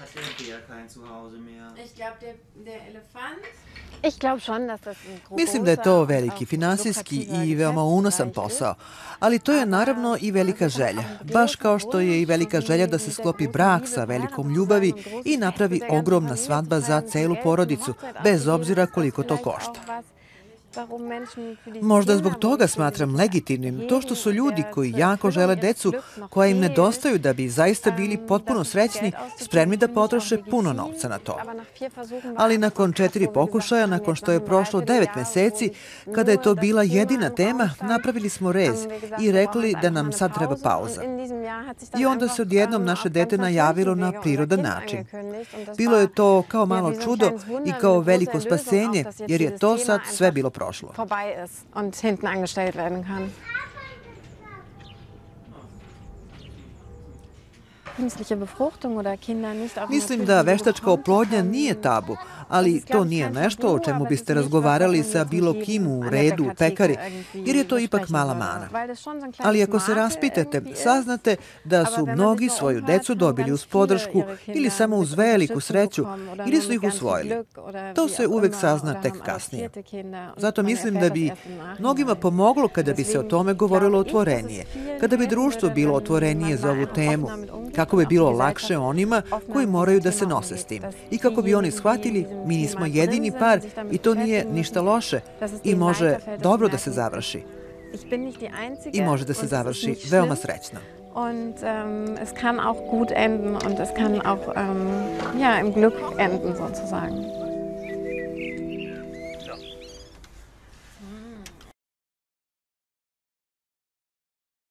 Hat der Bär kein Zuhause mehr? Ich glaube, der, der Elefant. Mislim da je to veliki finansijski i veoma unosan posao, ali to je naravno i velika želja. Baš kao što je i velika želja da se sklopi brak sa velikom ljubavi i napravi ogromna svadba za celu porodicu, bez obzira koliko to košta. Možda zbog toga smatram legitimnim to što su ljudi koji jako žele decu, koja im nedostaju da bi zaista bili potpuno srećni, spremni da potroše puno novca na to. Ali nakon četiri pokušaja, nakon što je prošlo devet meseci, kada je to bila jedina tema, napravili smo rez i rekli da nam sad treba pauza. I onda se odjednom naše dete najavilo na prirodan način. Bilo je to kao malo čudo i kao veliko spasenje, jer je to sad sve bilo prošlo. Vorbei ist und hinten angestellt werden kann. Mislim da veštačka oplodnja nije tabu, ali to nije nešto o čemu biste razgovarali sa bilo kim u redu, u pekari, jer je to ipak mala mana. Ali ako se raspitate, saznate da su mnogi svoju decu dobili uz podršku ili samo uz veliku sreću ili su ih usvojili. To se uvek sazna tek kasnije. Zato mislim da bi mnogima pomoglo kada bi se o tome govorilo otvorenije, kada bi društvo bilo otvorenije za ovu temu, kako bi bilo lakše onima koji moraju da se nose s tim i kako bi oni shvatili mi nismo jedini par i to nije ništa loše i može dobro da se završi. I može da se završi veoma srećno. Und ähm, es kann auch gut enden und es kann auch ähm, ja, im Glück enden sozusagen.